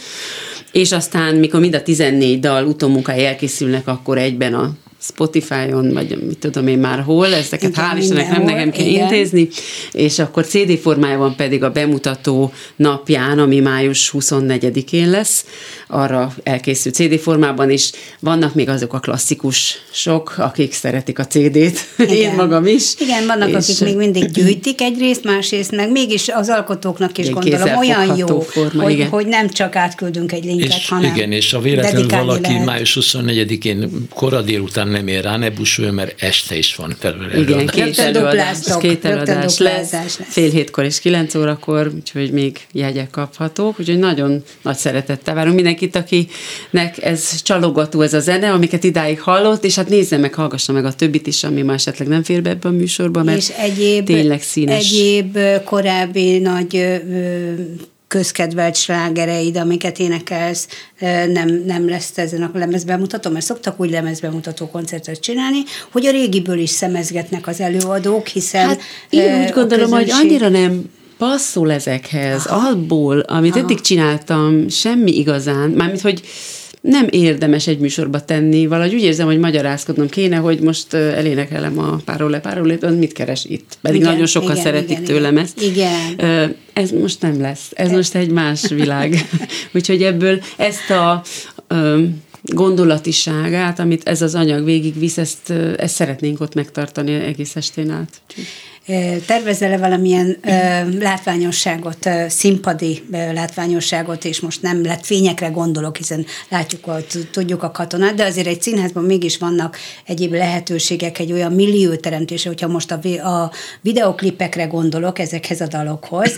és aztán, mikor mind a 14 dal utómunkai elkészülnek, akkor egyben a Spotify-on, vagy mit tudom én már hol, ezeket Igen, hál' Istennek nem nekem kell igen. intézni, és akkor CD formájában pedig a bemutató napján, ami május 24-én lesz, arra elkészült CD formában is. Vannak még azok a klasszikusok, akik szeretik a CD-t, én Igen. magam is. Igen, vannak, és akik még mindig gyűjtik egyrészt, másrészt meg mégis az alkotóknak is gondolom olyan jó, forma, hogy, igen. hogy nem csak átküldünk egy linket, És hanem igen, és ha véletlenül valaki lehet. május 24-én kora délután nem ér rá, ne busuljon, mert este is van felül Igen, két előadás, két előadás lesz, lesz. fél hétkor és kilenc órakor, úgyhogy még jegyek kaphatók, úgyhogy nagyon nagy szeretettel várunk mindenkit, akinek ez csalogató ez a zene, amiket idáig hallott, és hát nézze meg, hallgassa meg a többit is, ami már esetleg nem fér be ebbe a műsorba, mert és egyéb, tényleg színes. egyéb korábbi nagy közkedvelt slágereid, amiket énekelsz, nem, nem lesz ezen a lemezbemutató, mert szoktak úgy lemezbemutató koncertet csinálni, hogy a régiből is szemezgetnek az előadók, hiszen Hát én úgy gondolom, hogy közönség- annyira nem passzol ezekhez, abból, amit eddig csináltam, semmi igazán, mármint, hogy nem érdemes egy műsorba tenni, valahogy úgy érzem, hogy magyarázkodnom kéne, hogy most elénekelem a párolé, párolé, ön mit keres itt? Pedig Igen, nagyon sokan igen, szeretik igen, tőlem igen. ezt. Igen. Ez most nem lesz, ez most egy más világ. Úgyhogy ebből ezt a gondolatiságát, amit ez az anyag végigvisz, ezt, ezt szeretnénk ott megtartani egész estén át. Úgyhogy- Tervezel-e valamilyen látványosságot, színpadi látványosságot, és most nem lett fényekre gondolok, hiszen látjuk, hogy tudjuk a katonát, de azért egy színházban mégis vannak egyéb lehetőségek, egy olyan millió teremtése, hogyha most a, a videoklipekre gondolok, ezekhez a dalokhoz,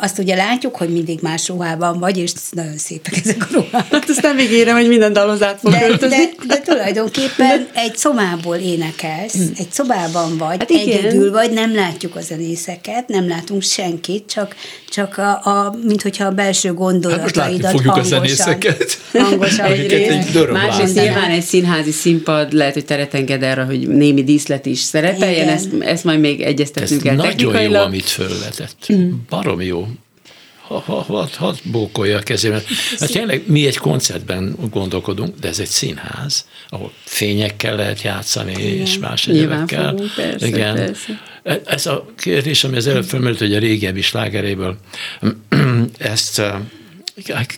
azt ugye látjuk, hogy mindig más ruhában vagy, és nagyon szépek ezek a ruhák. Hát azt nem ígérem, hogy minden dalhoz át fog De, de, öltözni. de tulajdonképpen egy szobából énekelsz, egy szobában vagy, Hát hát igen. egyedül vagy, nem látjuk a zenészeket, nem látunk senkit, csak, csak a, a, mint hogyha a belső Hát most látni gondolataidat fogjuk a hangosan, zenészeket. hangosan egy Másrészt nyilván egy színházi színpad lehet, hogy teret enged arra, hogy némi díszlet is szerepeljen, Igen. ezt, ezt majd még Ez egyeztetnünk kell nagyon jó, amit fölvetett. Barom jó. Ha, ha, ha, ha bókolja a kezében. Hát tényleg mi egy koncertben gondolkodunk, de ez egy színház, ahol fényekkel lehet játszani, Igen. és más egyebekkel. persze, Igen. persze. Ez a kérdés, ami az előbb felmerült, hogy a régebbi slágeréből, ezt eh,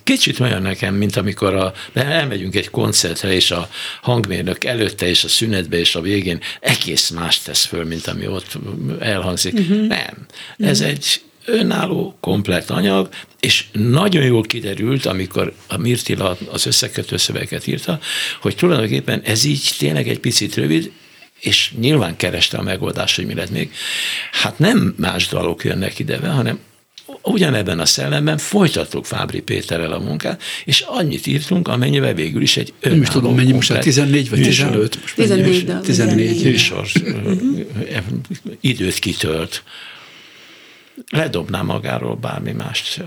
Kicsit olyan nekem, mint amikor a, de elmegyünk egy koncertre, és a hangmérnök előtte, és a szünetbe, és a végén egész más tesz föl, mint ami ott elhangzik. Uh-huh. Nem. Ez egy önálló, komplett anyag, és nagyon jól kiderült, amikor a Mirtila az összekötő szövegeket írta, hogy tulajdonképpen ez így tényleg egy picit rövid, és nyilván kereste a megoldást, hogy mi lett még. Hát nem más dalok jönnek ide be, hanem ugyanebben a szellemben folytattuk Fábri Péterrel a munkát, és annyit írtunk, amennyivel végül is egy Nem is tudom, mennyi most, 14 vagy műsor- 15? Most mennyi? 14 dal. 14. műsor időt kitölt. Ledobná magáról bármi mást.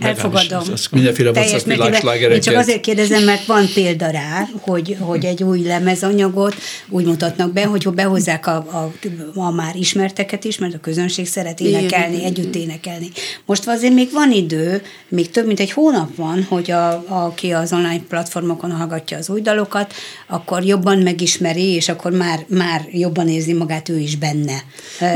Elfogadom. Az- az- Mindenféle. Én világslágereket. csak azért kérdezem, mert van példa rá, hogy, hogy egy új lemezanyagot úgy mutatnak be, hogy behozzák a, a, a már ismerteket is, mert a közönség szeret énekelni, Igen. együtt énekelni. Most azért még van idő, még több mint egy hónap van, hogy a, aki az online platformokon hallgatja az új dalokat, akkor jobban megismeri, és akkor már, már jobban érzi magát ő is benne.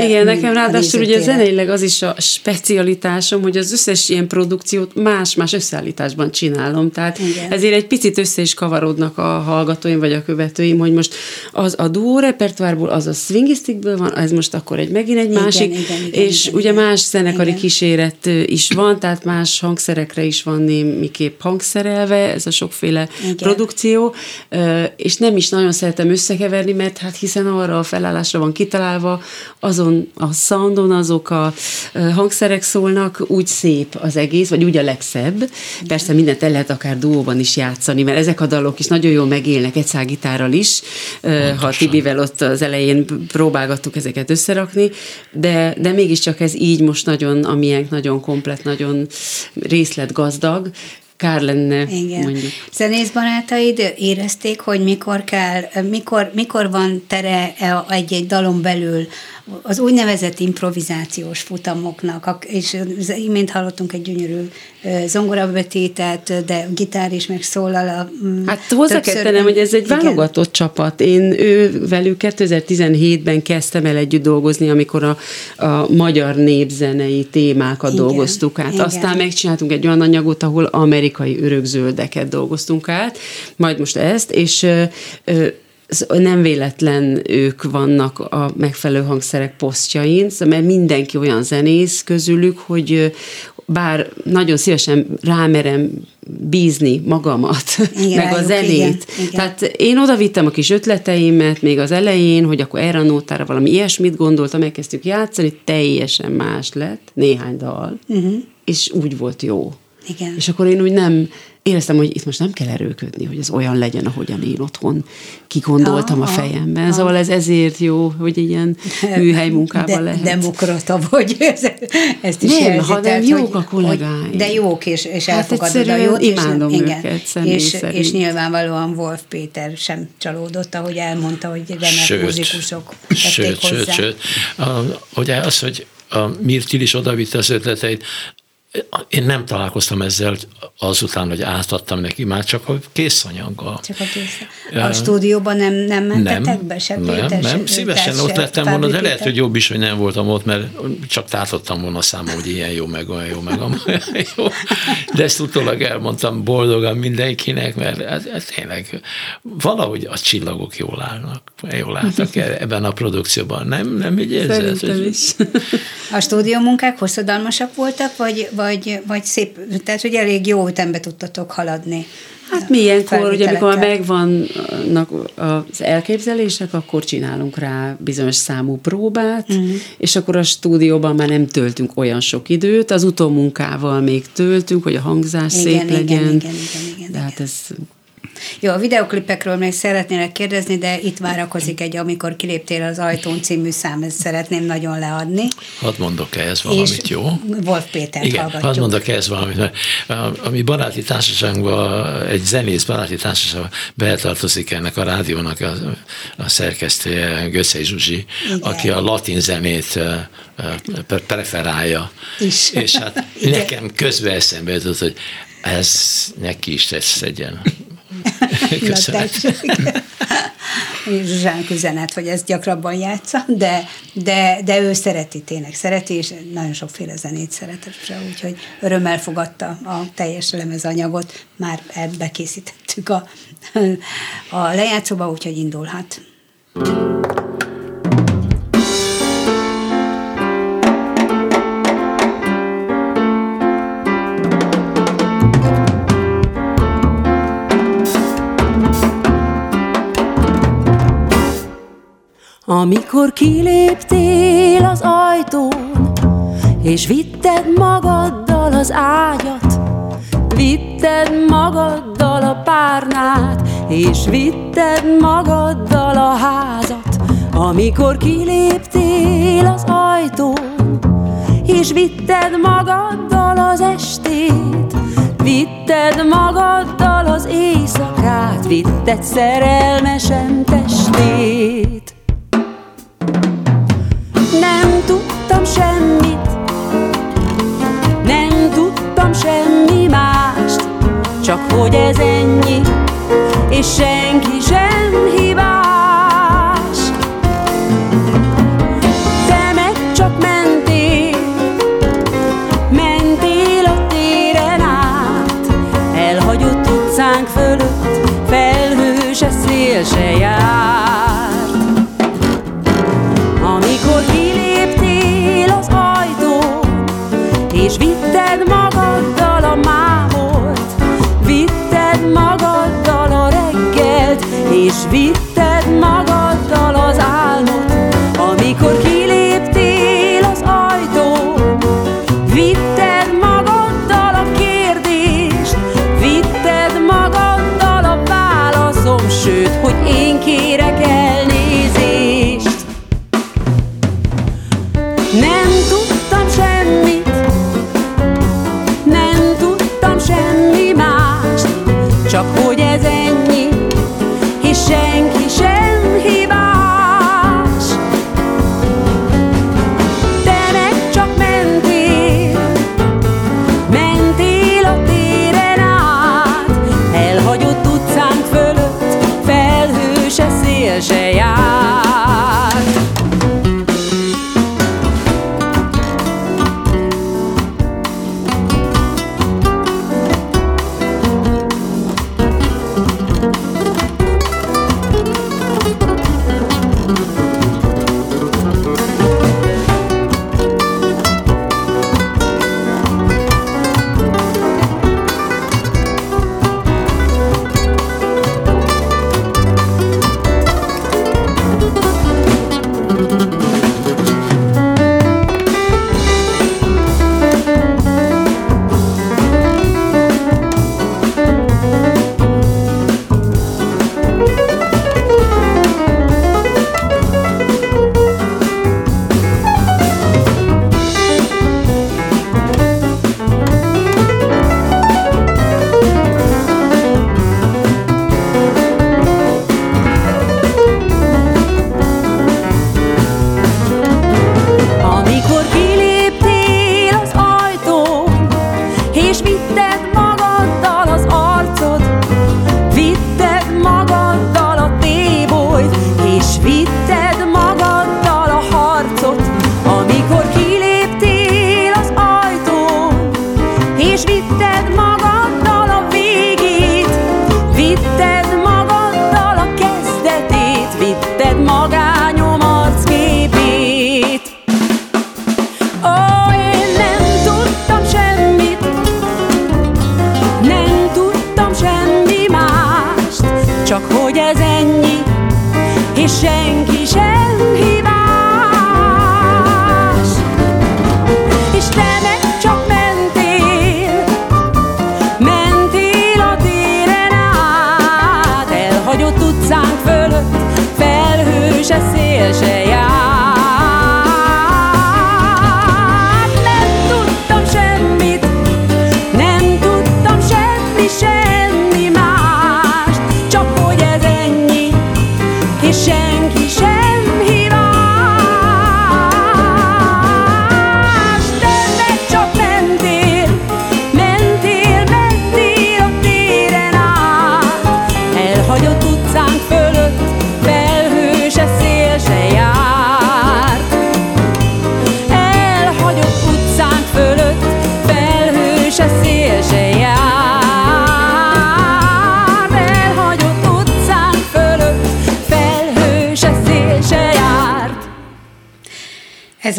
Igen, nekem a ráadásul ugye zeneileg az is a specialitásom, hogy az összes ilyen produkciót más-más összeállításban csinálom, tehát Igen. ezért egy picit össze is kavarodnak a hallgatóim vagy a követőim, hogy most az a duó repertoárból, az a swingisztikből van, ez most akkor egy megint egy Igen, másik, igen, igen, és igen, ugye igen. más zenekari Igen. kíséret is van, tehát más hangszerekre is van némiképp hangszerelve, ez a sokféle Igen. produkció, és nem is nagyon szeretem összekeverni, mert hát hiszen arra a felállásra van kitalálva, azon a soundon azok a hangszerek szólnak, úgy szép az egész, vagy úgy a legszebb. Persze mindent el lehet akár duóban is játszani, mert ezek a dalok is nagyon jól megélnek egy szágitárral is, ö, ha Tibivel ott az elején próbálgattuk ezeket összerakni, de, de mégiscsak ez így most nagyon, amilyen nagyon komplet, nagyon részletgazdag, kár lenne, Igen. mondjuk. Zenész barátaid érezték, hogy mikor kell, mikor, mikor van tere egy-egy dalon belül az úgynevezett improvizációs futamoknak, ak- és imént hallottunk egy gyönyörű zongorabetétet, de gitár is megszólal. A, mm, Hát hozzá kell tennem, hogy ez egy Igen. válogatott csapat. Én ő velük 2017-ben kezdtem el együtt dolgozni, amikor a, a magyar népzenei témákat Igen, dolgoztuk át. igen. Aztán megcsináltunk egy olyan anyagot, ahol amerikai örökzöldeket dolgoztunk át, majd most ezt, és ö, ö, nem véletlen ők vannak a megfelelő hangszerek posztjain, szóval mert mindenki olyan zenész közülük, hogy bár nagyon szívesen rámerem bízni magamat, Igen, meg a zenét. igen, igen. Tehát én oda vittem a kis ötleteimet még az elején, hogy akkor erre a nótára valami ilyesmit gondoltam, elkezdtük játszani, teljesen más lett, néhány dal, uh-huh. és úgy volt jó. Igen. És akkor én úgy nem éreztem, hogy itt most nem kell erőködni, hogy ez olyan legyen, ahogyan én otthon kigondoltam a Aha, fejemben. Szóval ez ezért jó, hogy ilyen műhely munkában de, lehet. Demokrata vagy, ez, ezt is Nem, jelzi, hanem tehát, jók hogy- a kollégáim. hogy- De jók, és, és Hát elfogadod a jót. és imádom nem- őket személy és, szerint. és nyilvánvalóan Wolf Péter sem csalódott, ahogy elmondta, hogy remek Sőt, múzikusok tették sőt, hozzá. sőt, sőt. A, ugye az, hogy a Mirtil is odavitte az ötleteit, én nem találkoztam ezzel azután, hogy átadtam neki, már csak a készanyaggal. Csak a kész. A stúdióban nem, nem mentetek be, se nem, Péter, nem, se, szívesen se ott lettem volna, de lehet, hogy jobb is, hogy nem voltam ott, mert csak tátottam volna számom, hogy ilyen jó, meg olyan jó, meg olyan jó. De ezt utólag elmondtam boldogan mindenkinek, mert ez, ez tényleg valahogy a csillagok jól állnak, jól álltak ebben a produkcióban. Nem, nem így érzed? Szerintem is. A stúdió munkák hosszadalmasak voltak, vagy, vagy, vagy szép, tehát hogy elég jó ütembe tudtatok haladni? Hát mi ilyenkor, ugye amikor már megvannak az elképzelések, akkor csinálunk rá bizonyos számú próbát, uh-huh. és akkor a stúdióban már nem töltünk olyan sok időt, az utómunkával még töltünk, hogy a hangzás Igen, szép igen, legyen. igen, igen, igen, De hát ez Jó, a videoklipekről még szeretnélek kérdezni, de itt várakozik egy, amikor kiléptél az ajtón című szám, ezt szeretném nagyon leadni. Hadd mondok ehhez valamit, és jó? Wolf Pétert Igen, hallgatjuk. hadd mondok ehhez valamit, a, a mi baráti társaságban, egy zenész baráti társaságban beletartozik ennek a rádiónak a, a szerkesztője, Gösszei Zsuzsi, Igen. aki a latin zenét preferálja. Is. És hát Igen. nekem közben eszembe jutott, hogy ez neki is tetszegyen. Na, Köszönöm. Zsuzsánk üzenet, hogy ezt gyakrabban játsza, de, de, de ő szereti, tényleg szereti, és nagyon sokféle zenét szeretett, úgyhogy örömmel fogadta a teljes lemezanyagot, már ebbe készítettük a, a lejátszóba, úgyhogy indulhat. Amikor kiléptél az ajtón, és vitted magaddal az ágyat, vitted magaddal a párnát, és vitted magaddal a házat. Amikor kiléptél az ajtón, és vitted magaddal az estét, vitted magaddal az éjszakát, vitted szerelmesen testét. Tudtam semmit, nem tudtam semmi mást, csak hogy ez ennyi, és senki sem hibás.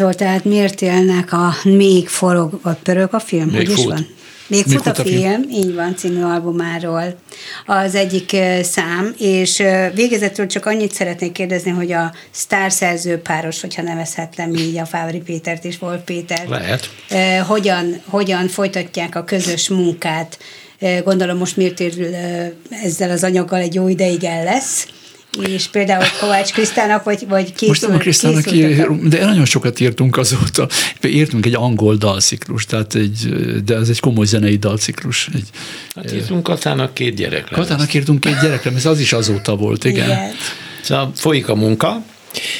Ez volt tehát miért élnek a Még forog, vagy pörög a film? Még hogy is fut. van? Még, Még fut a film, film, így van, című albumáról az egyik szám, és végezetül csak annyit szeretnék kérdezni, hogy a sztárszerző páros, hogyha nevezhetem így a Fávri Pétert és Wolf Pétert, Lehet. hogyan, hogyan folytatják a közös munkát. Gondolom most miért ezzel az anyaggal egy jó ideig el lesz, és például Kovács Krisztának, vagy, vagy készül, Most nem a Krisztának készültek de nagyon sokat írtunk azóta. Írtunk egy angol dalciklus, tehát egy, de ez egy komoly zenei dalciklus. Egy, Hát írtunk Katának két gyerek lesz. Katának írtunk két gyerekre, ez az is azóta volt, igen. Igen. Szóval folyik a munka,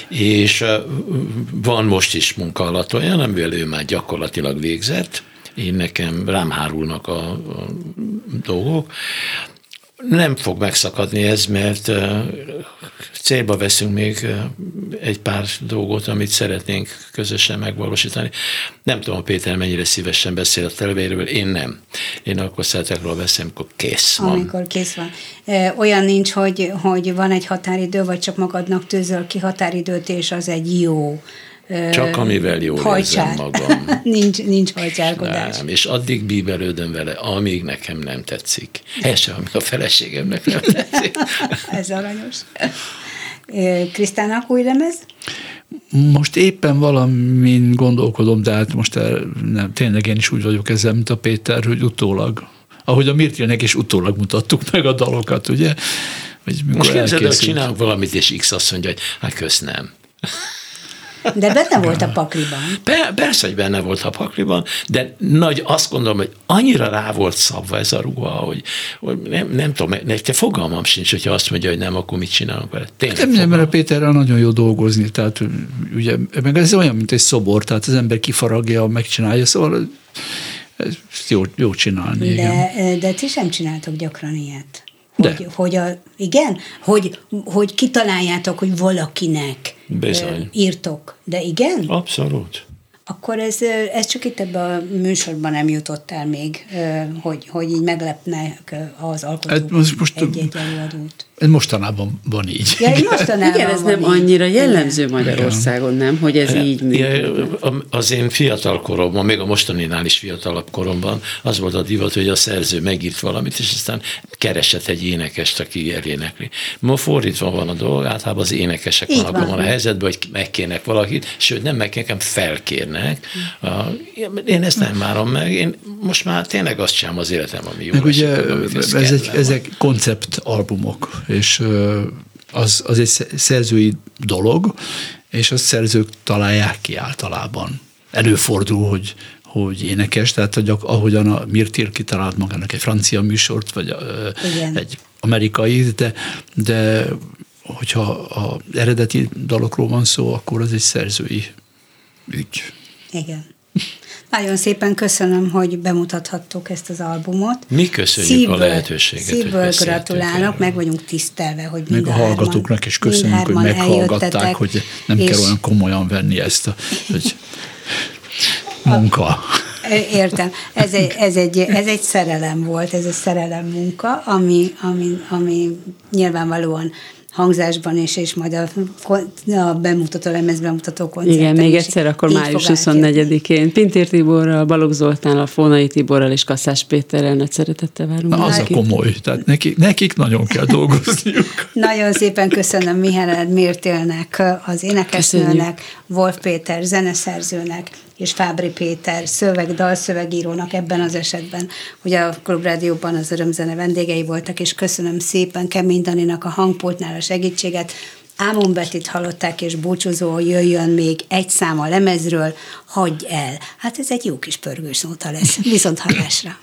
és van most is munka alatt olyan, amivel ő már gyakorlatilag végzett, én nekem rám hárulnak a, a dolgok. Nem fog megszakadni ez, mert célba veszünk még egy pár dolgot, amit szeretnénk közösen megvalósítani. Nem tudom, Péter mennyire szívesen beszél a televéről, én nem. Én akkor szeretek róla beszélni, amikor kész van. Amikor kész van. Olyan nincs, hogy, hogy van egy határidő, vagy csak magadnak tűzöl ki határidőt, és az egy jó Csak amivel jól hajcsár. érzem magam. nincs, nincs hajcsárkodás. Nem, és addig bíbelődöm vele, amíg nekem nem tetszik. Ez sem, amíg a feleségemnek nem tetszik. Ez aranyos. Krisztának új lemez? Most éppen valamin gondolkodom, de hát most el, nem, tényleg én is úgy vagyok ezzel, mint a Péter, hogy utólag, ahogy a Mirtilnek is utólag mutattuk meg a dalokat, ugye? Hogy Most képzeld, el, hogy csinálunk valamit, és X azt mondja, hogy hát kösz nem. De benne volt a pakliban. Be, persze, hogy benne volt a pakliban, de nagy, azt gondolom, hogy annyira rá volt szabva ez a ruha, hogy, hogy nem, nem tudom, nekem fogalmam sincs, hogyha azt mondja, hogy nem, akkor mit csinálunk vele. Tényleg Nem, nem, mert a. Péterrel nagyon jó dolgozni, tehát ugye, meg ez olyan, mint egy szobor, tehát az ember kifaragja, megcsinálja, szóval ezt jó, jó csinálni. igen. De, de ti sem csináltok gyakran ilyet. De. Hogy, hogy a, igen? Hogy, hogy kitaláljátok, hogy valakinek Bizony. írtok. De igen? Abszolút. Akkor ez, ez csak itt ebben a műsorban nem jutott el még, hogy, hogy így meglepnek az alkotók Hát most- most- egy-egy előadót. Ez mostanában van így. Ja, mostanában Igen, ez nem így. annyira jellemző. Magyarországon, nem? Hogy ez így működik. Az én fiatal koromban, még a mostaninál is fiatalabb koromban az volt a divat, hogy a szerző megírt valamit, és aztán keresett egy énekest, aki elénekli. Ma fordítva van a dolog, általában az énekesek Így vannak van. a helyzetben, hogy megkérnek valakit, sőt nem megkérnek, felkérnek. A- Én ezt nem várom meg, én most már tényleg azt sem az életem, ami jó. Meg ugye esik, ez egy, ezek konceptalbumok, és az, az egy sze- szerzői dolog, és a szerzők találják ki általában. Előfordul, hogy hogy énekes, tehát hogy ahogyan a Mirtil kitalált magának egy francia műsort, vagy Igen. egy amerikai, de, de hogyha az eredeti dalokról van szó, akkor az egy szerzői ügy. Igen. Nagyon szépen köszönöm, hogy bemutathattuk ezt az albumot. Mi köszönjük a lehetőséget, hogy Szívből gratulálok, meg vagyunk tisztelve, hogy Meg a hárman- hallgatóknak is köszönjük, hogy meghallgatták, hogy nem és kell olyan komolyan venni ezt a hogy munka. Értem. Ez egy, ez, egy, ez egy szerelem volt, ez egy szerelem munka, ami, ami, ami nyilvánvalóan hangzásban is, és majd a, a bemutató, lemez bemutató koncerten Igen, még is egyszer, akkor május fog átjönni. 24-én Pintér Tiborral, Balogh Zoltánnal, Fonai Tiborral és Kasszás Péterrel nagy szeretettel várunk. Na, az a komoly, tehát nekik, nekik nagyon kell dolgozniuk. Nagyon szépen köszönöm Mihály Mértélnek, az énekesnőnek, Köszönjük. Wolf Péter zeneszerzőnek, és Fábri Péter szöveg, dalszövegírónak ebben az esetben, hogy a Klubrádióban az örömzene vendégei voltak, és köszönöm szépen Kemény Daninak a hangpultnál a segítséget. Ámon Betit hallották, és búcsúzó jöjjön még egy szám a lemezről, hagyj el. Hát ez egy jó kis pörgős nóta lesz. Viszont hallásra.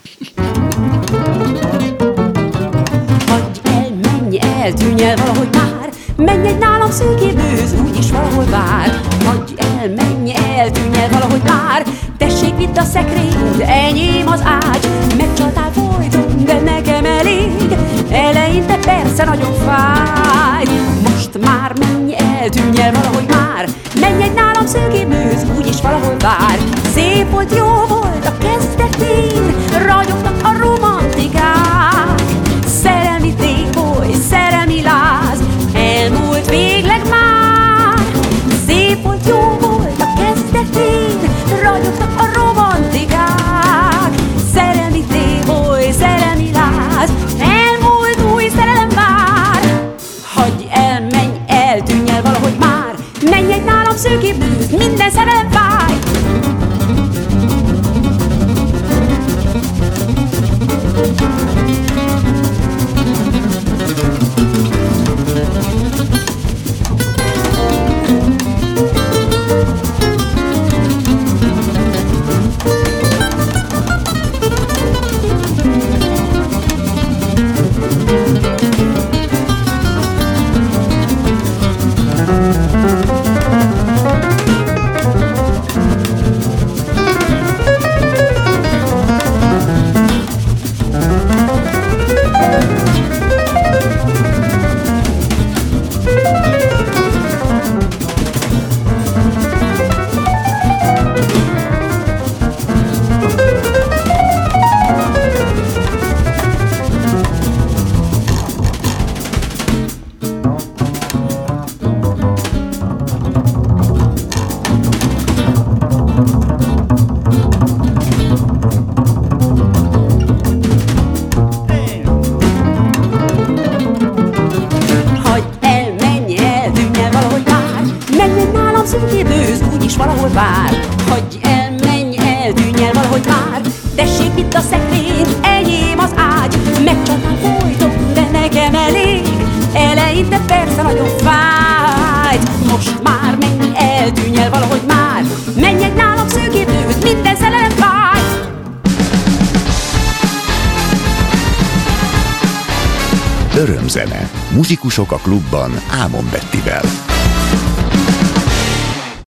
Hagyj el, menj el, tűnj el valahogy már Menj egy nálam szűké bőz, úgyis valahol vár Hagyj el, menj el, tűnj el valahogy már. Tessék vidd a szekrényt, enyém az ágy. Megcsaltál folyton, de nekem elég. Eleinte persze nagyon fáj. Most már menj el, tűnj el valahogy már. Menj egy nálam szűké bőz, úgyis valahol vár. Szép volt, jó volt a kezdetén szőkébb bűz, minden szerelem Muzsikusok a klubban Ámon Bettivel.